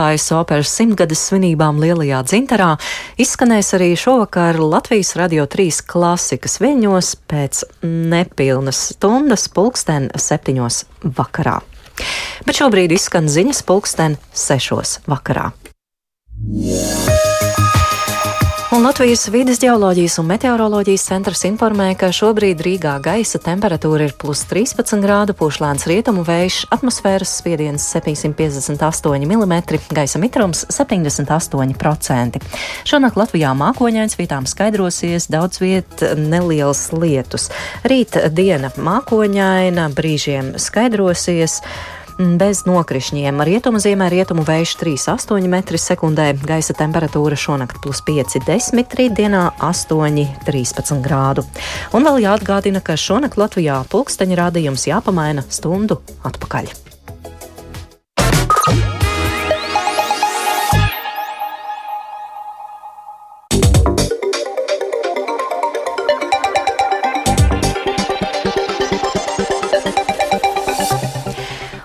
Liepājas operas simtgades svinībām Lielajā dzintarā izskanēs arī šovakar Latvijas Radio 3 klasikas viļņos pēc nepilnas stundas pulksten septiņos vakarā. Bet šobrīd izskan ziņas pulksten sešos vakarā. Yeah. Latvijas vides geoloģijas un meteoroloģijas centrs informē, ka šobrīd Rīgā gaisa temperatūra ir plus 13 grādu, pušlēns rietumu vējš, atmosfēras spiediens 758 mm, gaisa mitrums 78%. Šonakt Latvijā mākoņains vietām skaidrosies, daudz viet neliels lietus. Rīt diena mākoņaina, brīžiem skaidrosies bez nokrišņiem. Rietumu ziemē rietumu vējš 3,8 m2, gaisa temperatūra šonakt plus 5,10, rītdienā 8,13 grādu. Un vēl jāatgādina, ka šonakt Latvijā pulksteņa rādījums jāpamaina stundu atpakaļ.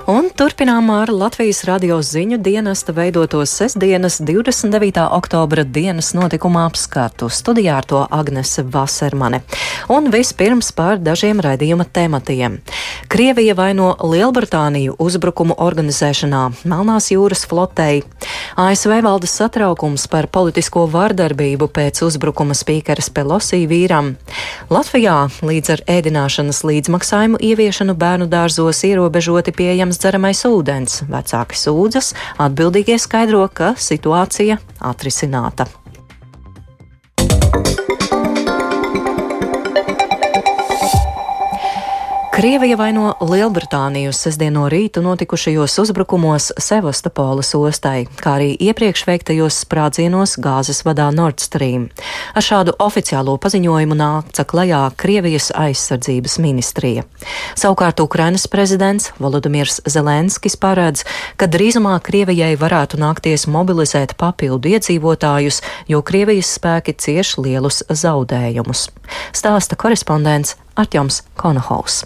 Turpinām ar Latvijas radio ziņu dienesta veidotos sestdienas 29. oktobra dienas notikuma apskatu. Studijā ar to Agnese Vasermane. Un vispirms par dažiem raidījuma tematiem. Krievija vaino Lielbritāniju uzbrukumu organizēšanā Melnās jūras flotei. ASV valdes satraukums par politisko vardarbību pēc uzbrukuma spīkeres Pelosī vīram. Latvijā līdz ar ēdināšanas līdzmaksājumu ieviešanu bērnu dārzos ierobežoti pieejams dzeramais ūdens. Vecāki sūdzas, atbildīgie skaidro, ka situācija atrisināta. Krievija vaino Lielbritāniju sestdien no rīta notikušajos uzbrukumos Sevastopolas ostai, kā arī iepriekš veiktajos sprādzienos gāzes vadā Nord Stream. Ar šādu oficiālo paziņojumu nāca klajā Krievijas aizsardzības ministrija. Savukārt Ukrainas prezidents Volodimirs Zelenskis paredz, ka drīzumā Krievijai varētu nākties mobilizēt papildu iedzīvotājus, jo Krievijas spēki cieš lielus zaudējumus. Stāsta korespondents Artjoms Konohaus.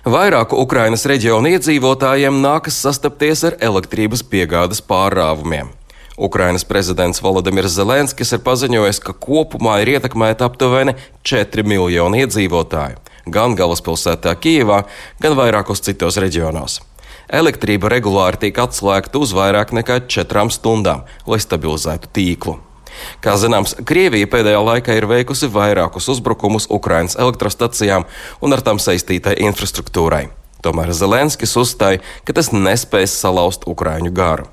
Vairāku Ukrainas reģionu iedzīvotājiem nākas sastapties ar elektrības piegādes pārrāvumiem. Ukrainas prezidents Volodimirs Zelenskis ir paziņojis, ka kopumā ir ietekmēta aptuveni 4 miljoni iedzīvotāju, gan galvaspilsētā Kijivā, gan vairākos citos reģionos. Elektrība regulāri tiek atslēgta uz vairāk nekā 4 stundām, lai stabilizētu tīklu. Kā zināms, Krievija pēdējā laikā ir veikusi vairākus uzbrukumus Ukrainas elektrostacijām un ar tām saistītai infrastruktūrai. Tomēr Zelenskis uzstāja, ka tas nespēs salauzt Ukraiņu gāru.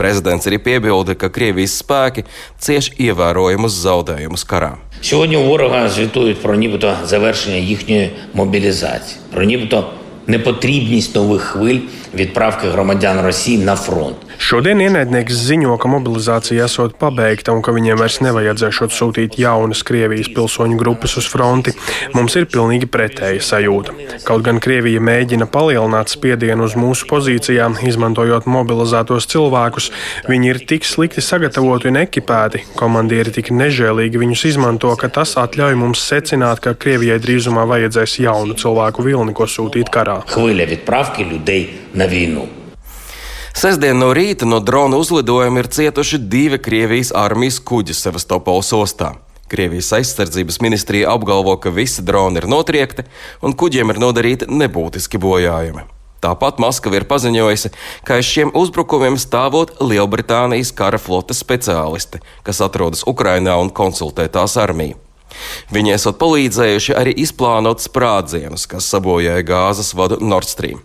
Prezidents arī piebilda, ka Krievijas spēki cieš ievērojumus zaudējumus karā. Šodien Vorogā zvitoja par nibito završanu, viņu mobilizāciju, par nibito непотрібність нових хвиль відправки громадян Росії на фронт. Šodien ienaidnieks ziņo, ka mobilizācija esot pabeigta un ka viņiem vairs nevajadzēšot sūtīt jaunas Krievijas pilsoņu grupas uz fronti. Mums ir pilnīgi pretēja sajūta. Kaut gan Krievija mēģina palielināt spiedienu uz mūsu pozīcijām, izmantojot mobilizētos cilvēkus, viņi ir tik slikti sagatavoti un ekipēti, komandieri tik nežēlīgi viņus izmanto, ka tas atļauj mums secināt, ka Krievijai drīzumā vajadzēs jaunu cilvēku vilni, ko sūtīt karā. Хвиля відправки людей на війну. Sestdien no rīta no drona uzlidojuma ir cietuši divi Krievijas armijas kuģi Sevastopols ostā. Krievijas aizsardzības ministrija apgalvo, ka visi droni ir notriekti un kuģiem ir nodarīti nebūtiski bojājumi. Tāpat Maskava ir paziņojusi, ka aiz šiem uzbrukumiem stāvot Lielbritānijas kara flotes speciālisti, kas atrodas Ukrainā un konsultē tās armiju. Viņi esot palīdzējuši arī izplānot sprādzienus, kas sabojāja gāzes vadu Nord Stream.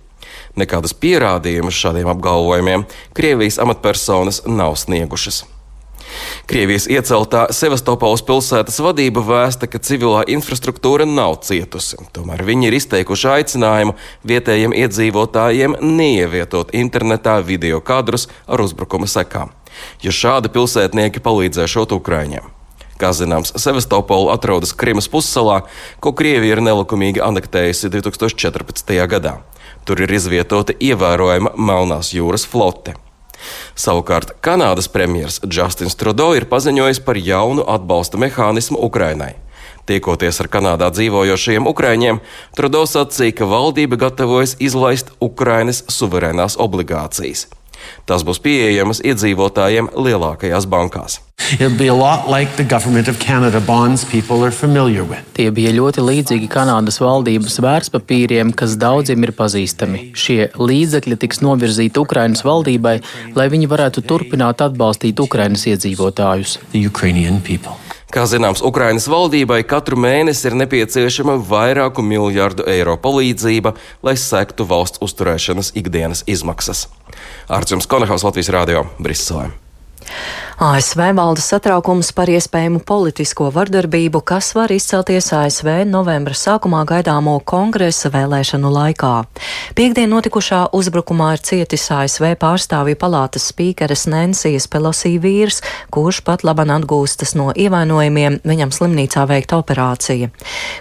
Nekādas pierādījumus šādiem apgalvojumiem Krievijas amatpersonas nav sniegušas. Krievijas ieceltā Sevastopols pilsētas vadība vēsta, ka civilā infrastruktūra nav cietusi. Tomēr viņi ir izteikuši aicinājumu vietējiem iedzīvotājiem neievietot internetā video kadrus ar uzbrukuma sekām, jo šādi pilsētnieki palīdzēšot Ukraiņiem. Kā zināms, Sevastopola atrodas Krimas pussalā, ko Krievija ir nelikumīgi anektējusi 2014. gadā. Tur ir izvietota ievērojama Melnās jūras flote. Savukārt Kanādas premjerministrs Justins Trudeau ir paziņojis par jaunu atbalsta mehānismu Ukrainai. Tiekoties ar Kanādā dzīvojošiem Ukrāņiem, Trudeau sacīja, ka valdība gatavojas izlaist Ukrainas suverēnās obligācijas. Tās būs pieejamas iedzīvotājiem lielākajās bankās. Like Tie bija ļoti līdzīgi Kanādas valdības vērtspapīriem, kas daudziem ir pazīstami. Šie līdzekļi tiks novirzīti Ukrainas valdībai, lai viņi varētu turpināt atbalstīt Ukrainas iedzīvotājus. Kā zināms, Ukrainas valdībai katru mēnesi ir nepieciešama vairāku miljardu eiro palīdzība, lai sektu valsts uzturēšanas ikdienas izmaksas. Ārķis Konehaus Latvijas Rādio Briselē. ASV valda satraukums par iespējamu politisko vardarbību, kas var izcelties ASV novembra sākumā gaidāmo kongresa vēlēšanu laikā. Piektdien notikušā uzbrukumā ir cietis ASV pārstāvju palātas spīkeres Nensijas Pelosī vīrs, kurš pat laban atgūstas no ievainojumiem, viņam slimnīcā veikta operācija.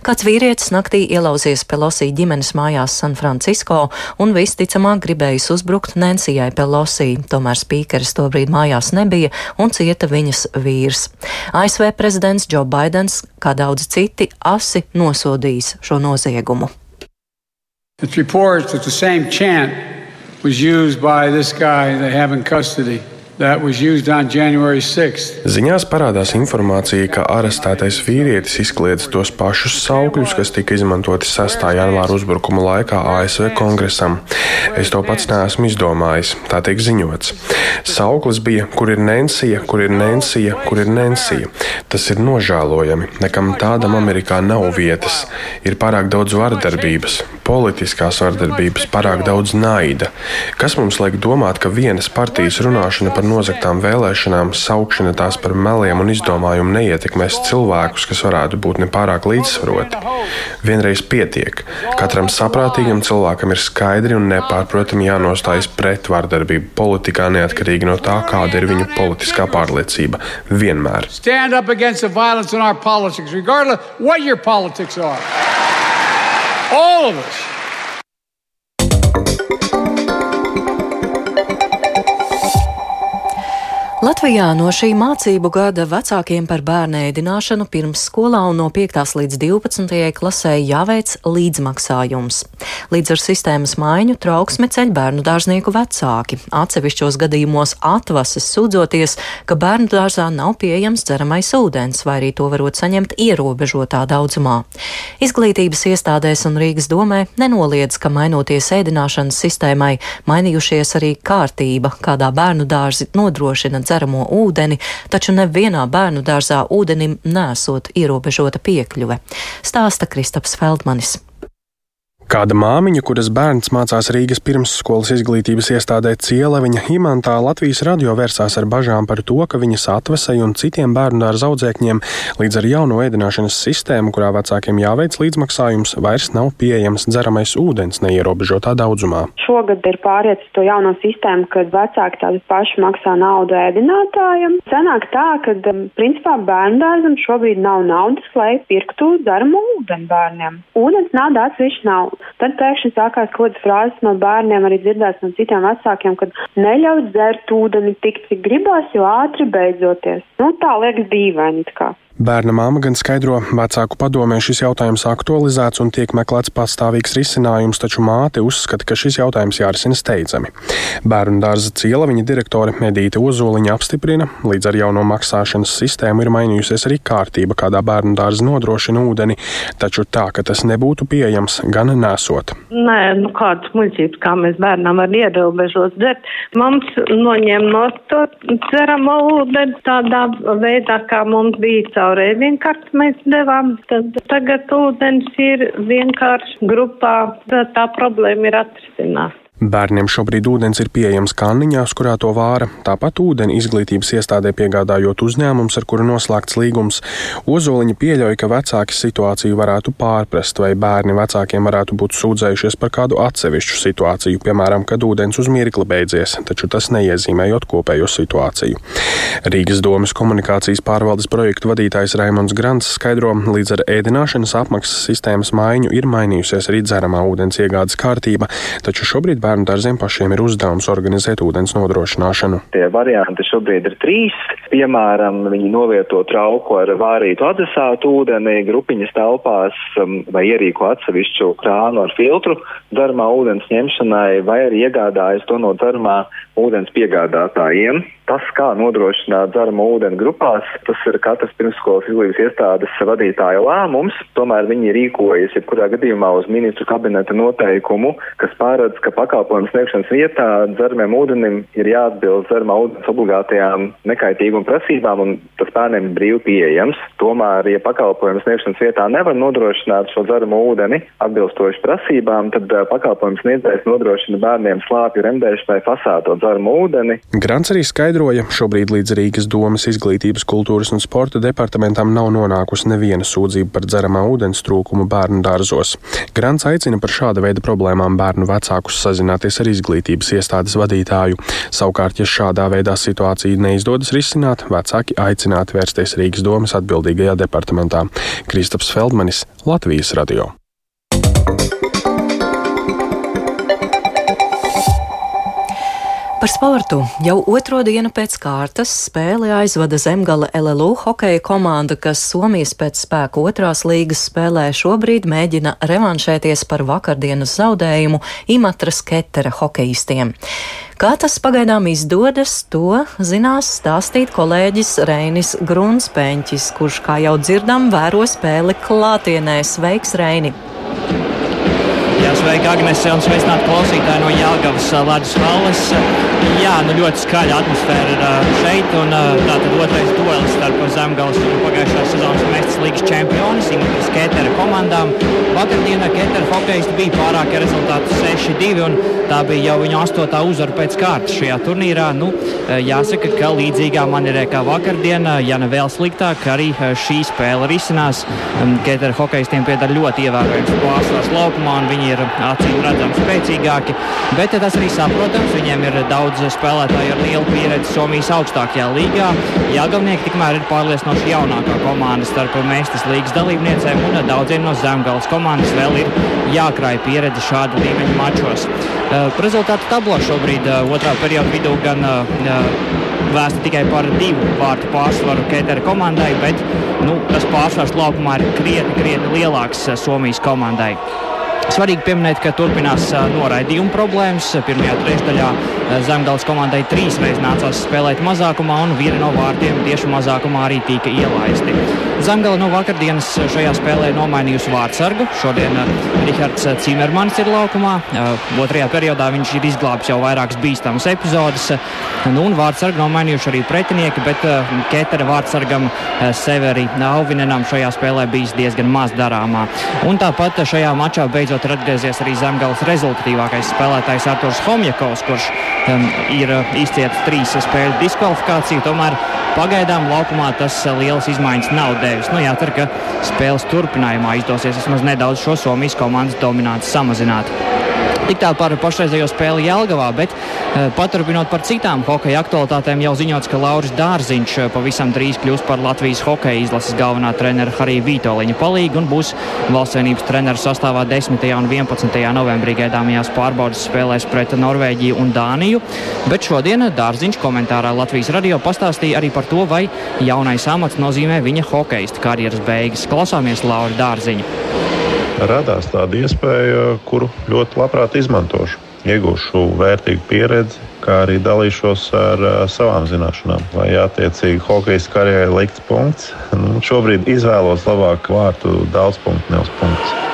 Kāds vīrietis naktī ielauzies Pelosī ģimenes mājās San Francisco un visticamāk gribējis uzbrukt Nensijai Pelosī, tomēr spīkeres tobrīd mājās nebija un cieta viņas vīrs. ASV prezidents Joe Bidenis, kā daudzi citi, asi nosodījis šo noziegumu. It's reports that the same chant was used by this guy they have in custody. Ziņās parādās informācija, ka arestētais vīrietis izkliedz tos pašus saukļus, kas tika izmantoti 6. janvāra uzbrukuma laikā ASV kongresam. Es to pats neesmu izdomājis, tā tiek ziņots. Sauklis bija, kur ir Nensija, kur ir Nensija, kur ir Nensija. Tas ir nožēlojami. Nekam tādam Amerikā nav vietas. Ir pārāk daudz vardarbības, politiskās vardarbības, pārāk daudz naida. Kas mums liek domāt, ka vienas partijas runāšana par nozaktām vēlēšanām, saukšana tās par meliem un izdomājumu neietekmēs cilvēkus, kas varētu būt nepārāk līdzsvaroti. Vienreiz pietiek. Katram saprātīgam cilvēkam ir skaidri un nepārprotami jānostājas pret vardarbību politikā, neatkarīgi no tā, kāda ir viņu politiskā pārliecība. Vienmēr. All of us. Latvijā no šī mācību gada vecākiem par bērnu ēdināšanu pirms skolā un no 5. līdz 12. klasē jāveic līdzmaksājums. Līdz ar sistēmas maiņu trauksmi ceļ bērnu dārznieku vecāki. Atsevišķos gadījumos atvases sūdzoties, ka bērnu dārzā nav pieejams dzeramais ūdens, vai arī to varot saņemt ierobežotā daudzumā. Izglītības iestādēs un Rīgas domē nenoliedz, ka mainoties ēdināšanas sistēmai, mainījušies arī kārtība, kādā bērnu dārzi nodrošina dzeramais dzeramo ūdeni, taču nevienā bērnu dārzā ūdenim nesot ierobežota piekļuve, stāsta Kristaps Feldmanis. Kāda māmiņa, kuras bērns mācās Rīgas pirmsskolas izglītības iestādē Cieleviņa Himantā, Latvijas radio vērsās ar bažām par to, ka viņas atvesai un citiem bērnu dārza audzēkņiem līdz ar jauno ēdināšanas sistēmu, kurā vecākiem jāveic līdzmaksājums, vairs nav pieejams dzeramais ūdens neierobežotā daudzumā. Šogad ir pārietis to jauno sistēmu, kad vecāki tādi paši maksā naudu ēdinātājiem. Sanāk tā, ka um, principā bērnu dārzam šobrīd nav naudas, lai pirktu dzeramo ūdeni bērniem. Ūdens nav dāts, viņš nav. Tad pēkšņi sākās kaut kādas frāzes no bērniem, arī dzirdēts no citiem vecākiem, kad neļaut dzert ūdeni tik, cik gribās, jo ātri beidzoties. Nu, tā liekas dīvaini. Bērna māma gan skaidro, vecāku padomē šis jautājums aktualizēts un tiek meklēts pastāvīgs risinājums, taču māte uzskata, ka šis jautājums jārisina steidzami. Bērnu dārza ciela viņa direktore Medīte Ozoliņa apstiprina, līdz ar jauno maksāšanas sistēmu ir mainījusies arī kārtība, kādā bērnu dārza nodrošina ūdeni, taču tā, ka tas nebūtu pieejams, gan nesot. Nē, nu kādas muļķības, kā mēs bērnam var ierobežot dzert. Mums noņem no to dzeramo ūdeni tādā veidā, kā mums bija caur ēdienkarti mēs devām, tad tagad ūdens ir vienkārši grupā, tā problēma ir atrisināta. Bērniem šobrīd ūdens ir pieejams kanniņās, kurā to vāra, tāpat ūdeni izglītības iestādē piegādājot uzņēmums, ar kuru noslēgts līgums. Ozoliņa pieļauj, ka vecāki situāciju varētu pārprast, vai bērni vecākiem varētu būt sūdzējušies par kādu atsevišķu situāciju, piemēram, kad ūdens uz mirkli beidzies, taču tas neiezīmējot kopējo situāciju. Rīgas domas komunikācijas pārvaldes projektu vadītājs Raimons Grants skaidro, līdz ar ēdināšanas apmaksas sistēmas maiņu ir mainījusies arī dzeramā ūdens iegādes kārtība, taču šobrīd bērnu dārziem pašiem ir uzdevums organizēt ūdens nodrošināšanu. Tie varianti šobrīd ir trīs. Piemēram, viņi novieto trauku ar vārītu adresātu ūdeni grupiņas telpās um, vai ierīko atsevišķu krānu ar filtru darbā ūdens ņemšanai vai arī iegādājas to no darbā ūdens piegādātājiem. Tas, kā nodrošināt dzeramo ūdeni grupās, tas ir katras pirmsskolas izglītības iestādes vadītāja lēmums. Tomēr viņi rīkojas jebkurā gadījumā uz ministru kabineta noteikumu, kas pārēdz, ka pakalpojumu sniegšanas vietā dzeramiem ūdenim ir jāatbilst dzeramā ūdens obligātajām nekaitīguma prasībām un tas bērniem ir brīvi pieejams. Tomēr, ja pakalpojumu sniegšanas vietā nevar nodrošināt šo dzeramo ūdeni atbilstoši prasībām, tad uh, pakalpojums sniedzējs nodrošina bērniem slāpju remdēšanai fasēto dzeramo ūdeni. Grants arī skaidroja, šobrīd līdz Rīgas domas izglītības, kultūras un sporta departamentam nav nonākusi neviena sūdzība par dzeramā ūdens trūkumu bērnu dārzos. Grants aicina par šāda veida problēmām bērnu vecākus sazināties ar izglītības iestādes vadītāju. Savukārt, ja šādā veidā situācija neizdodas risināt, vecāki aicināti vērsties Rīgas domas atbildīgajā departamentā. Kristaps Feldmanis, Latvijas radio. Par sportu jau otro dienu pēc kārtas spēli aizvada Zemgala LLU hokeja komanda, kas Somijas pēc spēka otrās līgas spēlē šobrīd mēģina revanšēties par vakardienas zaudējumu Imatras Ketera hokeistiem. Kā tas pagaidām izdodas, to zinās stāstīt kolēģis Reinis Grunspēņķis, kurš, kā jau dzirdam, vēro spēli klātienē. Sveiks, Reini! Jā, sveiki, Agnese, un sveicināti klausītāji no Jāgavas ledus halles. Jā, nu ļoti skaļa atmosfēra šeit, un tātad otrais duelis starp Zemgales un pagājušās sezonas mestas līgas čempionu Simutas Ketera komandām. Vakardienā Ketera hokeisti bija pārākie rezultāti 6-2, un tā bija jau viņa astotā uzvara pēc kārtas šajā turnīrā. Nu, jāsaka, ka līdzīgā manierē kā vakardien, ja ne vēl sliktāk, arī šī spēle risinās. Ketera hokeistiem piedara ļoti ievērojams pārsvars laukumā, un viņi ir acīm redzami spēcīgāki. Bet tas arī saprotams, viņiem ir daudz spēlētāju ar lielu pieredzi Somijas augstākajā līgā. Jāgavnieki tikmēr ir pārliecinoši jaunākā komanda starp Mēstas līgas dalībniecēm, un daudziem no Zemgales komandas vēl ir jākrāj pieredze šāda līmeņa mačos. Rezultātu tablo šobrīd otrā perioda vidū gan vēsta tikai par divu vārtu pārsvaru Ketera komandai, bet nu, tas pārsvars laukumā ir krietni, krietni lielāks Somijas komandai. Svarīgi pieminēt, ka turpinās noraidījuma problēmas. Pirmajā trešdaļā Zemgales komandai trīs reizes nācās spēlēt mazākumā, un viena no vārtiem tieši mazākumā arī tika ielaisti. Zemgale no vakardienas šajā spēlē nomainījusi vārdsargu. Šodien Rihards Cimermans ir laukumā. Otrajā periodā viņš ir izglābis jau vairākas bīstamas epizodes. Nu, un vārdsargu nomainījuši arī pretinieki, bet Ketera vārdsargam Severi Auvinenam šajā spēlē bijis diezgan maz darāmā. Un tāpat šajā mačā beidzot ir atgriezies arī Zemgales rezultatīvākais spēlētājs Arturs Homjakovs, kurš um, ir izcietis trīs spēļu diskvalifikāciju. Tomēr pagaidām laukumā tas lielas izmaiņas nav devis. Nu, jācer, ka spēles turpinājumā izdosies vismaz nedaudz šo Somijas komandas dominanci samazināt. Tik tā par pašreizējo spēli Jelgavā, bet paturpinot par citām hokeja aktualitātēm, jau ziņots, ka Lauris Dārziņš pavisam drīz kļūs par Latvijas hokeja izlases galvenā trenera Harija Vitoļiņa palīgu un būs valsts vienības treneru sastāvā 10. un 11. novembrī gaidāmajās pārbaudas spēlēs pret Norvēģiju un Dāniju. Bet šodien Dārziņš komentārā Latvijas radio pastāstīja arī par to, vai jaunais amats nozīmē viņa hokeja karjeras beigas. Klausāmies Lauri Dārziņu radās tāda iespēja, kuru ļoti labprāt izmantošu. Iegūšu vērtīgu pieredzi, kā arī dalīšos ar uh, savām zināšanām. Lai attiecīgi hokeja karjerai likts punkts, nu, šobrīd izvēlos labāku vārtu daudz punktu, nevis punktus.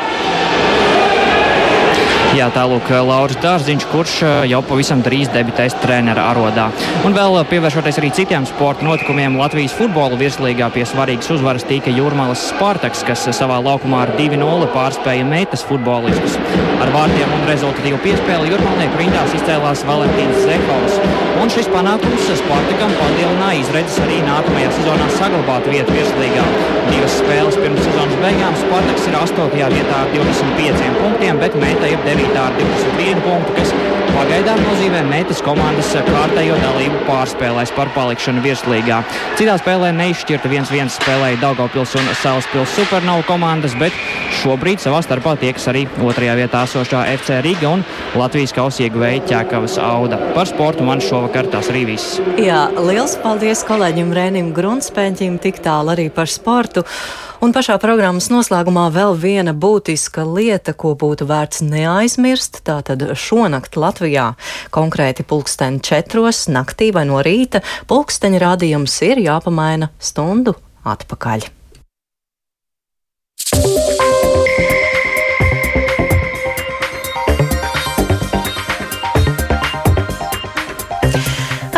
Jā, tālāk Lauris Dārziņš, kurš jau pavisam drīz debitēs treneru arodā. Un vēl pievēršoties arī citiem sporta notikumiem, Latvijas futbola virslīgā pie svarīgas uzvaras tika Jūrmālas Spartaks, kas savā laukumā ar 2-0 pārspēja meitas futbolistus. Ar vārtiem un rezultatīvu piespēli Jūrmālnieku rindās izcēlās Valentīns Zehovs. Un šis panākums Spartakam palielināja izredzes arī nākamajā sezonā saglabāt vietu virslīgā. Divas spēles pirms sezonas beigām Spartaks ir 8. vietā ar 25 punktiem, bet meita ir 9 rītā ar 21 punktu, kas pagaidām nozīmē metas komandas kārtējo dalību pārspēlēs par palikšanu virslīgā. Citā spēlē neizšķirta 1-1 spēlēja Daugavpils un Salaspils Supernovu komandas, bet šobrīd savā starpā tiekas arī otrajā vietā esošā FC Riga un Latvijas kausa ieguvēja Ķēkavas Auda. Par sportu man šovakar tas arī viss. Jā, liels paldies kolēģim Rēnim Grunspēņķim tik tālu arī par sportu. Un pašā programmas noslēgumā vēl viena būtiska lieta, ko būtu vērts neaizmirst tātad šonakt Latvijā konkrēti pulksteni četros naktī vai no rīta pulksteņa rādījums ir jāpamaina stundu atpakaļ.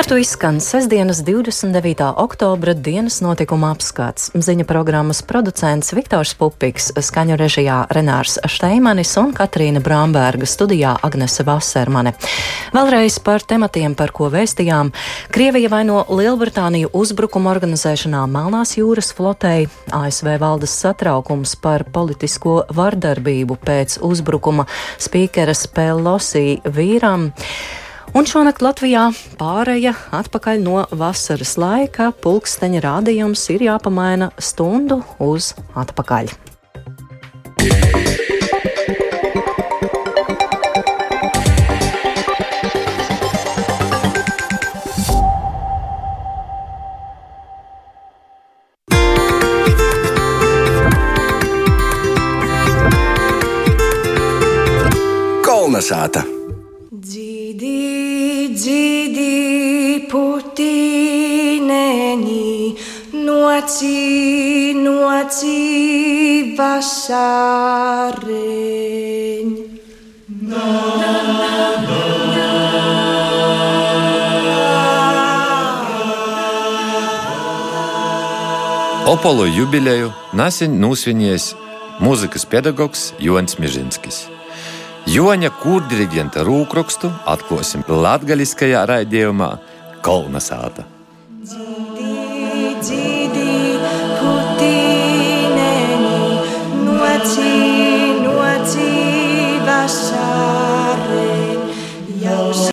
Ar to izskan sestdienas 29. oktobra dienas notikuma apskats. Ziņa programmas producents Viktors Pupiks, skaņu režijā Renārs Šteimanis un Katrīna Bramberga studijā Agnese Vasermane. Vēlreiz par tematiem, par ko vēstījām. Krievija vaino Lielbritāniju uzbrukuma organizēšanā Melnās jūras flotei, ASV valdes satraukums par politisko vardarbību pēc uzbrukuma spīkeras Pelosi vīram. Un šonakt Latvijā pāreja atpakaļ no vasaras laika. Pulksteņa rādījums ir jāpamaina stundu uz atpakaļ. Kolnesāta! Opolu jubileju nesen nosvinējis mūzikas pedagogs Jons Mižinskis. Joņa kūrdiriģenta rūkrakstu atklāsim latgaļiskajā raidījumā Kolnasāta.